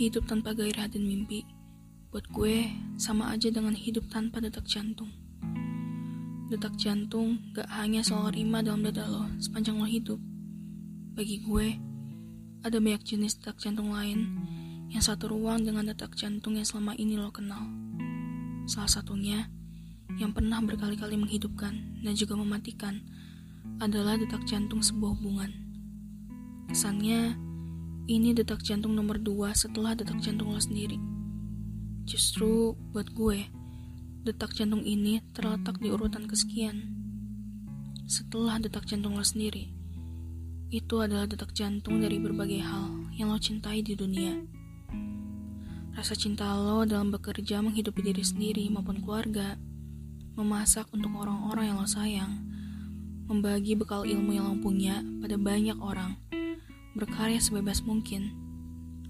Hidup tanpa gairah dan mimpi, buat gue sama aja dengan hidup tanpa detak jantung. Detak jantung gak hanya soal rima dalam dada lo sepanjang lo hidup. Bagi gue, ada banyak jenis detak jantung lain yang satu ruang dengan detak jantung yang selama ini lo kenal. Salah satunya, yang pernah berkali-kali menghidupkan dan juga mematikan adalah detak jantung sebuah hubungan. Kesannya, ini detak jantung nomor dua setelah detak jantung lo sendiri. Justru buat gue, detak jantung ini terletak di urutan kesekian. Setelah detak jantung lo sendiri, itu adalah detak jantung dari berbagai hal yang lo cintai di dunia. Rasa cinta lo dalam bekerja menghidupi diri sendiri maupun keluarga, memasak untuk orang-orang yang lo sayang, membagi bekal ilmu yang lo punya pada banyak orang, berkarya sebebas mungkin,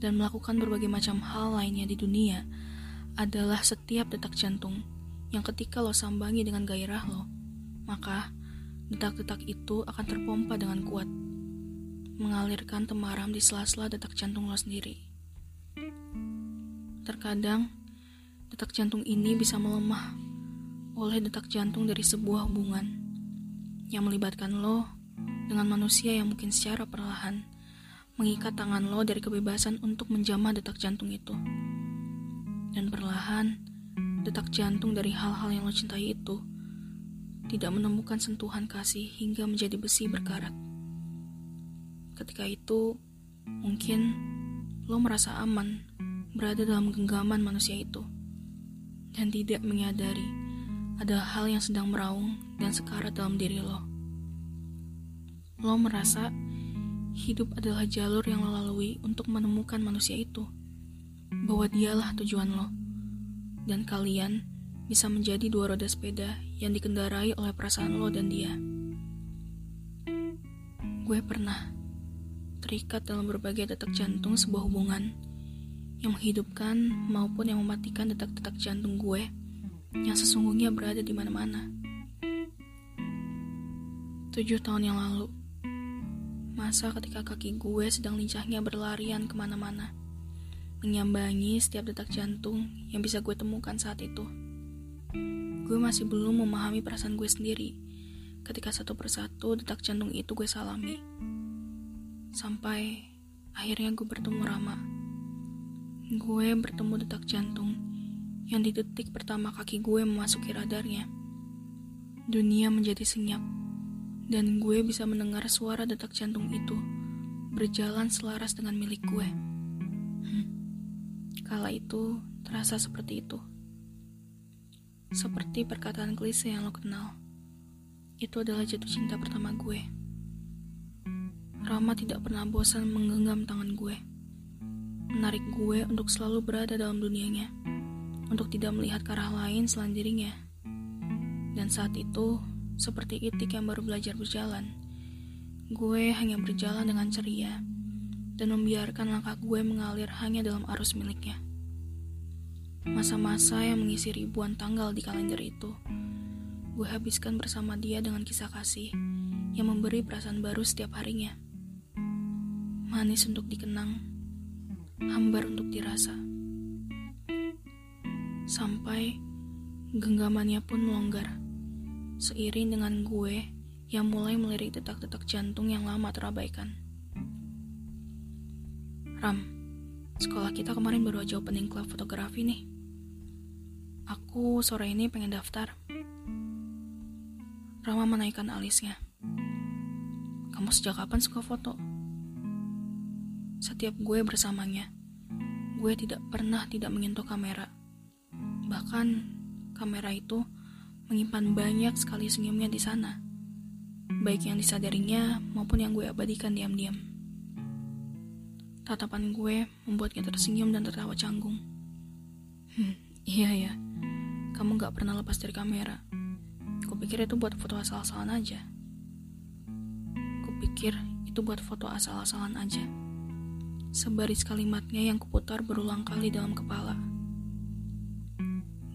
dan melakukan berbagai macam hal lainnya di dunia adalah setiap detak jantung yang ketika lo sambangi dengan gairah lo, maka detak-detak itu akan terpompa dengan kuat, mengalirkan temaram di sela-sela detak jantung lo sendiri. Terkadang, detak jantung ini bisa melemah oleh detak jantung dari sebuah hubungan yang melibatkan lo dengan manusia yang mungkin secara perlahan mengikat tangan lo dari kebebasan untuk menjamah detak jantung itu. Dan perlahan, detak jantung dari hal-hal yang lo cintai itu tidak menemukan sentuhan kasih hingga menjadi besi berkarat. Ketika itu, mungkin lo merasa aman berada dalam genggaman manusia itu dan tidak menyadari ada hal yang sedang meraung dan sekarat dalam diri lo. Lo merasa hidup adalah jalur yang lo lalui untuk menemukan manusia itu. Bahwa dialah tujuan lo. Dan kalian bisa menjadi dua roda sepeda yang dikendarai oleh perasaan lo dan dia. Gue pernah terikat dalam berbagai detak jantung sebuah hubungan yang menghidupkan maupun yang mematikan detak-detak jantung gue yang sesungguhnya berada di mana-mana. Tujuh tahun yang lalu, Masa ketika kaki gue sedang lincahnya berlarian ke mana-mana, menyambangi setiap detak jantung yang bisa gue temukan saat itu. Gue masih belum memahami perasaan gue sendiri ketika satu persatu detak jantung itu gue salami. Sampai akhirnya gue bertemu Rama. Gue bertemu detak jantung yang di detik pertama kaki gue memasuki radarnya. Dunia menjadi senyap dan gue bisa mendengar suara detak jantung itu berjalan selaras dengan milik gue. Kala itu terasa seperti itu. Seperti perkataan klise yang lo kenal. Itu adalah jatuh cinta pertama gue. Rama tidak pernah bosan menggenggam tangan gue. Menarik gue untuk selalu berada dalam dunianya. Untuk tidak melihat ke arah lain selain dirinya. Dan saat itu, seperti itik yang baru belajar berjalan, gue hanya berjalan dengan ceria dan membiarkan langkah gue mengalir hanya dalam arus miliknya. Masa-masa yang mengisi ribuan tanggal di kalender itu, gue habiskan bersama dia dengan kisah kasih yang memberi perasaan baru setiap harinya. Manis untuk dikenang, hambar untuk dirasa. Sampai genggamannya pun melonggar seiring dengan gue yang mulai melirik detak-detak jantung yang lama terabaikan. Ram, sekolah kita kemarin baru aja opening club fotografi nih. Aku sore ini pengen daftar. Rama menaikkan alisnya. Kamu sejak kapan suka foto? Setiap gue bersamanya, gue tidak pernah tidak menyentuh kamera. Bahkan kamera itu menyimpan banyak sekali senyumnya di sana, baik yang disadarinya maupun yang gue abadikan diam-diam. Tatapan gue membuatnya tersenyum dan tertawa canggung. Hmm, iya ya, kamu gak pernah lepas dari kamera. Kupikir itu buat foto asal-asalan aja. Kupikir itu buat foto asal-asalan aja. Sebaris kalimatnya yang kuputar berulang kali dalam kepala.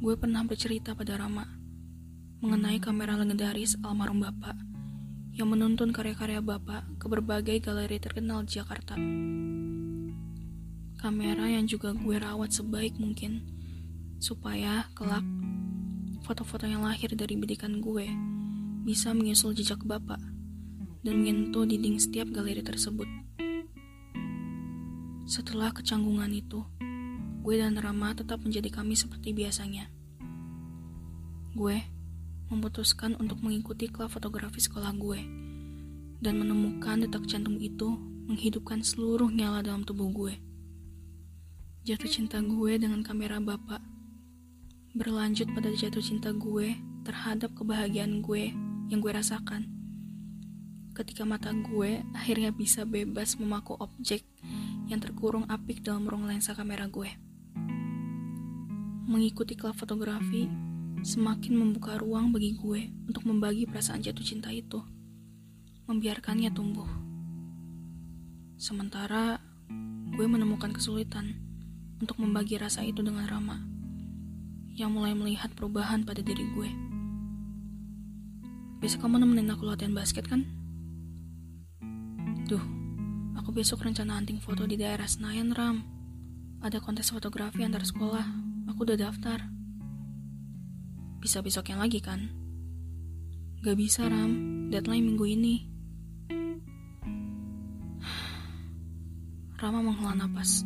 Gue pernah bercerita pada Rama mengenai kamera legendaris almarhum Bapak yang menuntun karya-karya Bapak ke berbagai galeri terkenal di Jakarta. Kamera yang juga gue rawat sebaik mungkin, supaya kelak foto-foto yang lahir dari bidikan gue bisa menyusul jejak bapak dan menyentuh dinding setiap galeri tersebut. Setelah kecanggungan itu, gue dan Rama tetap menjadi kami seperti biasanya. Gue memutuskan untuk mengikuti klub fotografi sekolah gue dan menemukan detak jantung itu menghidupkan seluruh nyala dalam tubuh gue. Jatuh cinta gue dengan kamera bapak berlanjut pada jatuh cinta gue terhadap kebahagiaan gue yang gue rasakan. Ketika mata gue akhirnya bisa bebas memaku objek yang terkurung apik dalam ruang lensa kamera gue. Mengikuti klub fotografi semakin membuka ruang bagi gue untuk membagi perasaan jatuh cinta itu membiarkannya tumbuh. Sementara gue menemukan kesulitan untuk membagi rasa itu dengan Rama, yang mulai melihat perubahan pada diri gue. Besok kamu nemenin aku latihan basket kan? Duh, aku besok rencana hunting foto di daerah Senayan, Ram. Ada kontes fotografi antar sekolah, aku udah daftar. Bisa besoknya lagi kan? Gak bisa, Ram. Deadline minggu ini. Rama menghela napas.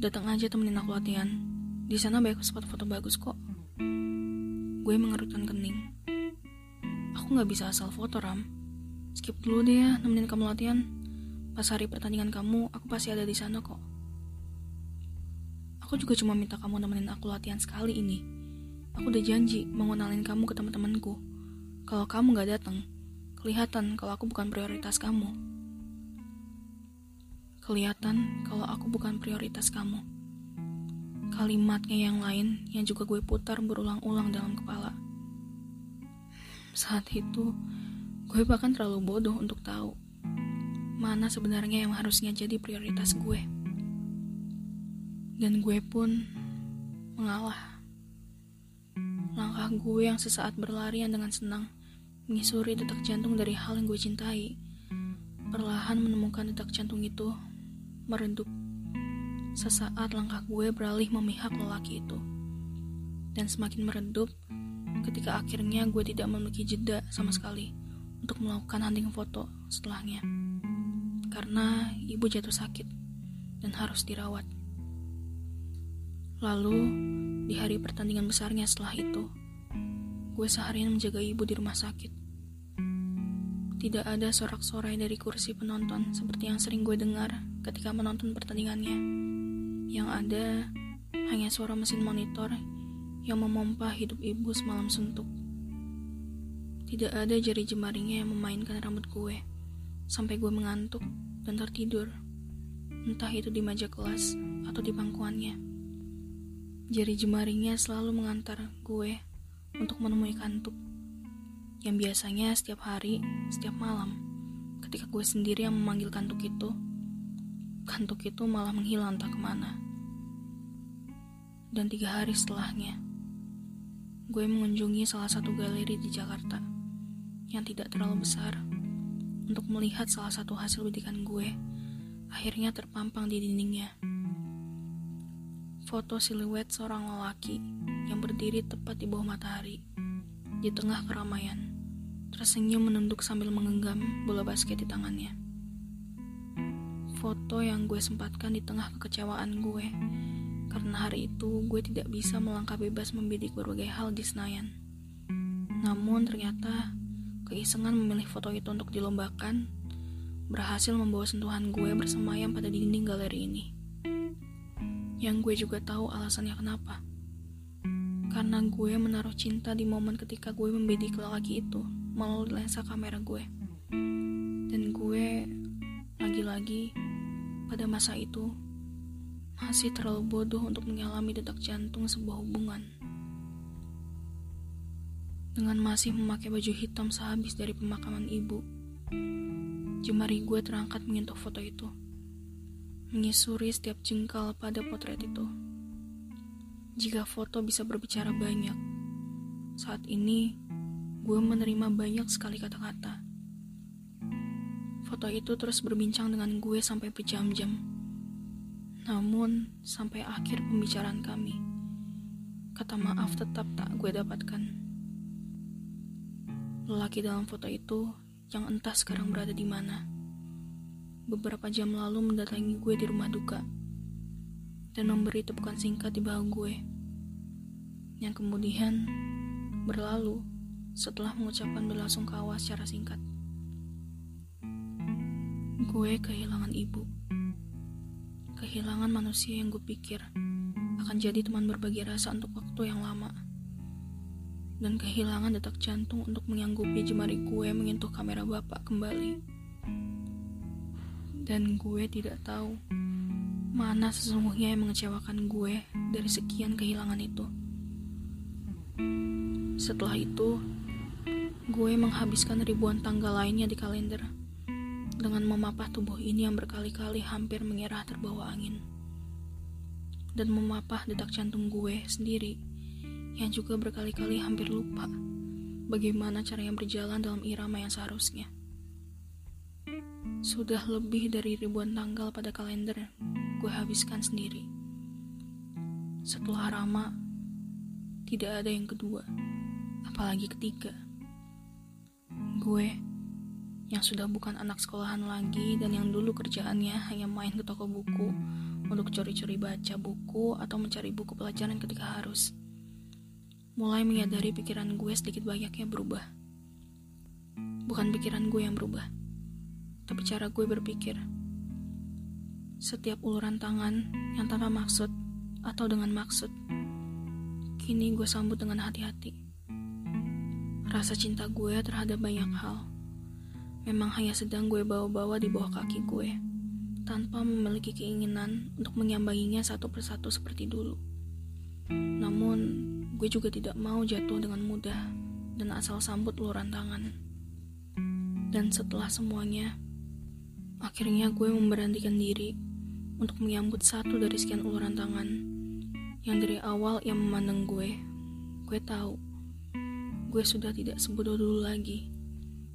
Datang aja temenin aku latihan. Di sana banyak spot foto bagus kok. Gue mengerutkan kening. Aku nggak bisa asal foto, Ram. Skip dulu deh ya, nemenin kamu latihan. Pas hari pertandingan kamu, aku pasti ada di sana kok. Aku juga cuma minta kamu nemenin aku latihan sekali ini. Aku udah janji mau ngenalin kamu ke teman-temanku. Kalau kamu nggak datang, kelihatan kalau aku bukan prioritas kamu. Kelihatan kalau aku bukan prioritas kamu. Kalimatnya yang lain yang juga gue putar berulang-ulang dalam kepala. Saat itu, gue bahkan terlalu bodoh untuk tahu mana sebenarnya yang harusnya jadi prioritas gue. Dan gue pun mengalah. Gue yang sesaat berlarian dengan senang menyusuri detak jantung dari hal yang gue cintai, perlahan menemukan detak jantung itu meredup. Sesaat langkah gue beralih memihak lelaki itu. Dan semakin meredup ketika akhirnya gue tidak memiliki jeda sama sekali untuk melakukan hunting foto setelahnya. Karena ibu jatuh sakit dan harus dirawat. Lalu, di hari pertandingan besarnya setelah itu, gue seharian menjaga ibu di rumah sakit. Tidak ada sorak-sorai dari kursi penonton seperti yang sering gue dengar ketika menonton pertandingannya. Yang ada hanya suara mesin monitor yang memompa hidup ibu semalam suntuk. Tidak ada jari jemarinya yang memainkan rambut gue sampai gue mengantuk dan tertidur. Entah itu di meja kelas atau di pangkuannya. Jari jemarinya selalu mengantar gue untuk menemui kantuk. Yang biasanya setiap hari, setiap malam, ketika gue sendiri yang memanggil kantuk itu, kantuk itu malah menghilang tak ke mana. Dan tiga hari setelahnya, gue mengunjungi salah satu galeri di Jakarta yang tidak terlalu besar untuk melihat salah satu hasil bidikan gue akhirnya terpampang di dindingnya. Foto siluet seorang lelaki yang berdiri tepat di bawah matahari di tengah keramaian, tersenyum menunduk sambil menggenggam bola basket di tangannya foto yang gue sempatkan di tengah kekecewaan gue karena hari itu gue tidak bisa melangkah bebas membidik berbagai hal di Senayan. Namun ternyata keisengan memilih foto itu untuk dilombakan berhasil membawa sentuhan gue bersemayam pada dinding galeri ini. Yang gue juga tahu alasannya kenapa. Karena gue menaruh cinta di momen ketika gue membidik lelaki itu melalui lensa kamera gue. Dan gue lagi-lagi pada masa itu masih terlalu bodoh untuk mengalami detak jantung sebuah hubungan. Dengan masih memakai baju hitam sehabis dari pemakaman ibu, jemari gue terangkat menyentuh foto itu, menyusuri setiap jengkal pada potret itu. Jika foto bisa berbicara banyak, saat ini gue menerima banyak sekali kata-kata Foto itu terus berbincang dengan gue sampai berjam-jam. Namun, sampai akhir pembicaraan kami, kata maaf tetap tak gue dapatkan. Lelaki dalam foto itu yang entah sekarang berada di mana. Beberapa jam lalu mendatangi gue di rumah duka dan memberi tepukan singkat di bahu gue. Yang kemudian berlalu setelah mengucapkan belasungkawa secara singkat. Gue kehilangan ibu. Kehilangan manusia yang gue pikir akan jadi teman berbagi rasa untuk waktu yang lama. Dan kehilangan detak jantung untuk menyanggupi jemari gue menyentuh kamera bapak kembali. Dan gue tidak tahu mana sesungguhnya yang mengecewakan gue dari sekian kehilangan itu. Setelah itu, gue menghabiskan ribuan tanggal lainnya di kalender dengan memapah tubuh ini yang berkali-kali hampir mengira terbawa angin. Dan memapah detak jantung gue sendiri yang juga berkali-kali hampir lupa bagaimana cara yang berjalan dalam irama yang seharusnya. Sudah lebih dari ribuan tanggal pada kalender gue habiskan sendiri. Setelah Rama, tidak ada yang kedua, apalagi ketiga. Gue yang sudah bukan anak sekolahan lagi dan yang dulu kerjaannya hanya main ke toko buku untuk curi-curi baca buku atau mencari buku pelajaran ketika harus. Mulai menyadari pikiran gue sedikit banyaknya berubah. Bukan pikiran gue yang berubah, tapi cara gue berpikir setiap uluran tangan yang tanpa maksud atau dengan maksud. Kini gue sambut dengan hati-hati. Rasa cinta gue terhadap banyak hal memang hanya sedang gue bawa-bawa di bawah kaki gue, tanpa memiliki keinginan untuk menyambanginya satu persatu seperti dulu. Namun, gue juga tidak mau jatuh dengan mudah dan asal sambut uluran tangan. Dan setelah semuanya, akhirnya gue memberanikan diri untuk menyambut satu dari sekian uluran tangan yang dari awal yang memandang gue. Gue tahu gue sudah tidak sebodoh dulu lagi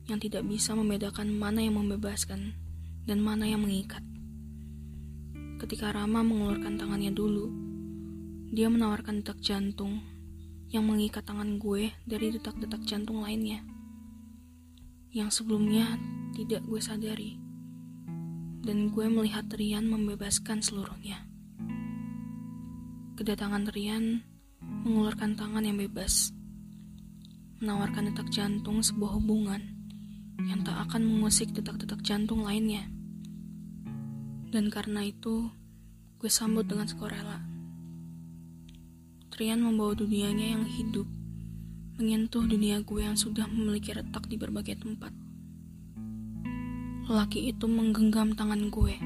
yang tidak bisa membedakan mana yang membebaskan dan mana yang mengikat. Ketika Rama mengeluarkan tangannya dulu, dia menawarkan detak jantung yang mengikat tangan gue dari detak-detak jantung lainnya yang sebelumnya tidak gue sadari dan gue melihat Rian membebaskan seluruhnya. Kedatangan Rian mengeluarkan tangan yang bebas, menawarkan detak jantung sebuah hubungan yang tak akan mengusik detak-detak jantung lainnya. Dan karena itu, gue sambut dengan sukarela. Trian membawa dunianya yang hidup, menyentuh dunia gue yang sudah memiliki retak di berbagai tempat. Lelaki itu menggenggam tangan gue,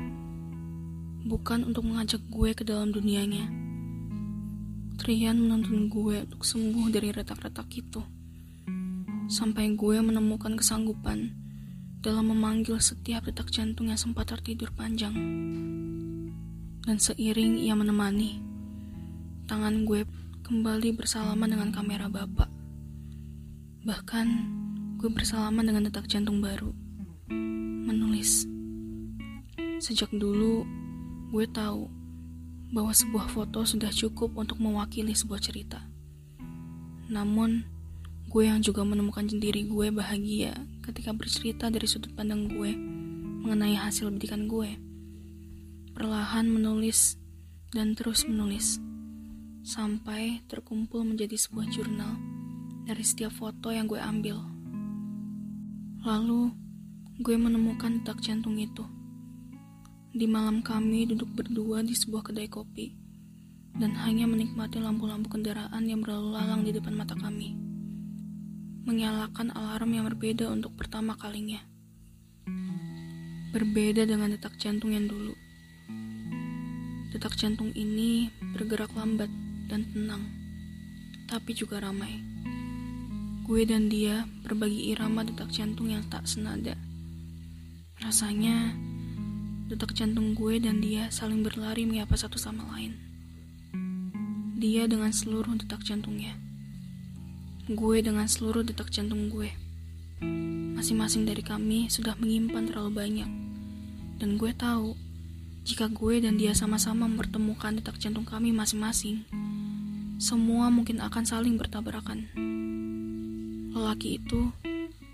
bukan untuk mengajak gue ke dalam dunianya. Trian menuntun gue untuk sembuh dari retak-retak itu, sampai gue menemukan kesanggupan dalam memanggil setiap detak jantung yang sempat tertidur panjang. Dan seiring ia menemani, tangan gue kembali bersalaman dengan kamera bapak. Bahkan, gue bersalaman dengan detak jantung baru menulis. Sejak dulu, gue tahu bahwa sebuah foto sudah cukup untuk mewakili sebuah cerita. Namun, gue yang juga menemukan diri gue bahagia ketika bercerita dari sudut pandang gue mengenai hasil bidikan gue. Perlahan menulis dan terus menulis sampai terkumpul menjadi sebuah jurnal dari setiap foto yang gue ambil. Lalu, gue menemukan detak jantung itu. Di malam kami duduk berdua di sebuah kedai kopi dan hanya menikmati lampu-lampu kendaraan yang berlalu lalang di depan mata kami. Menyalakan alarm yang berbeda untuk pertama kalinya. Berbeda dengan detak jantung yang dulu. Detak jantung ini bergerak lambat dan tenang, tapi juga ramai. Gue dan dia berbagi irama detak jantung yang tak senada Rasanya detak jantung gue dan dia saling berlari menyapa satu sama lain. Dia dengan seluruh detak jantungnya. Gue dengan seluruh detak jantung gue. Masing-masing dari kami sudah menyimpan terlalu banyak. Dan gue tahu, Jika gue dan dia sama-sama mempertemukan detak jantung kami masing-masing, semua mungkin akan saling bertabrakan. Lelaki itu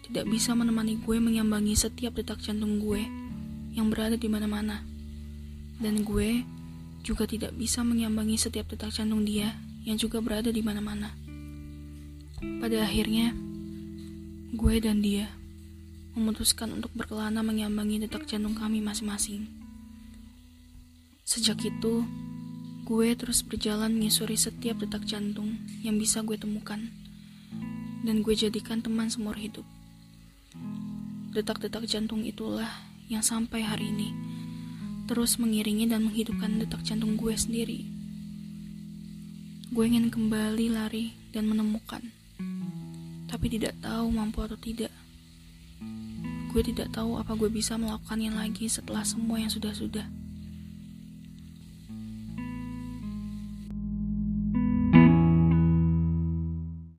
tidak bisa menemani gue menyambangi setiap detak jantung gue yang berada di mana-mana. Dan gue juga tidak bisa menyambangi setiap detak jantung dia yang juga berada di mana-mana. Pada akhirnya, gue dan dia memutuskan untuk berkelana menyambangi detak jantung kami masing-masing. Sejak itu, gue terus berjalan menyusuri setiap detak jantung yang bisa gue temukan, dan gue jadikan teman seumur hidup. Detak-detak jantung itulah yang sampai hari ini terus mengiringi dan menghidupkan detak jantung gue sendiri. Gue ingin kembali lari dan menemukan, tapi tidak tahu mampu atau tidak. Gue tidak tahu apa gue bisa melakukannya lagi setelah semua yang sudah-sudah.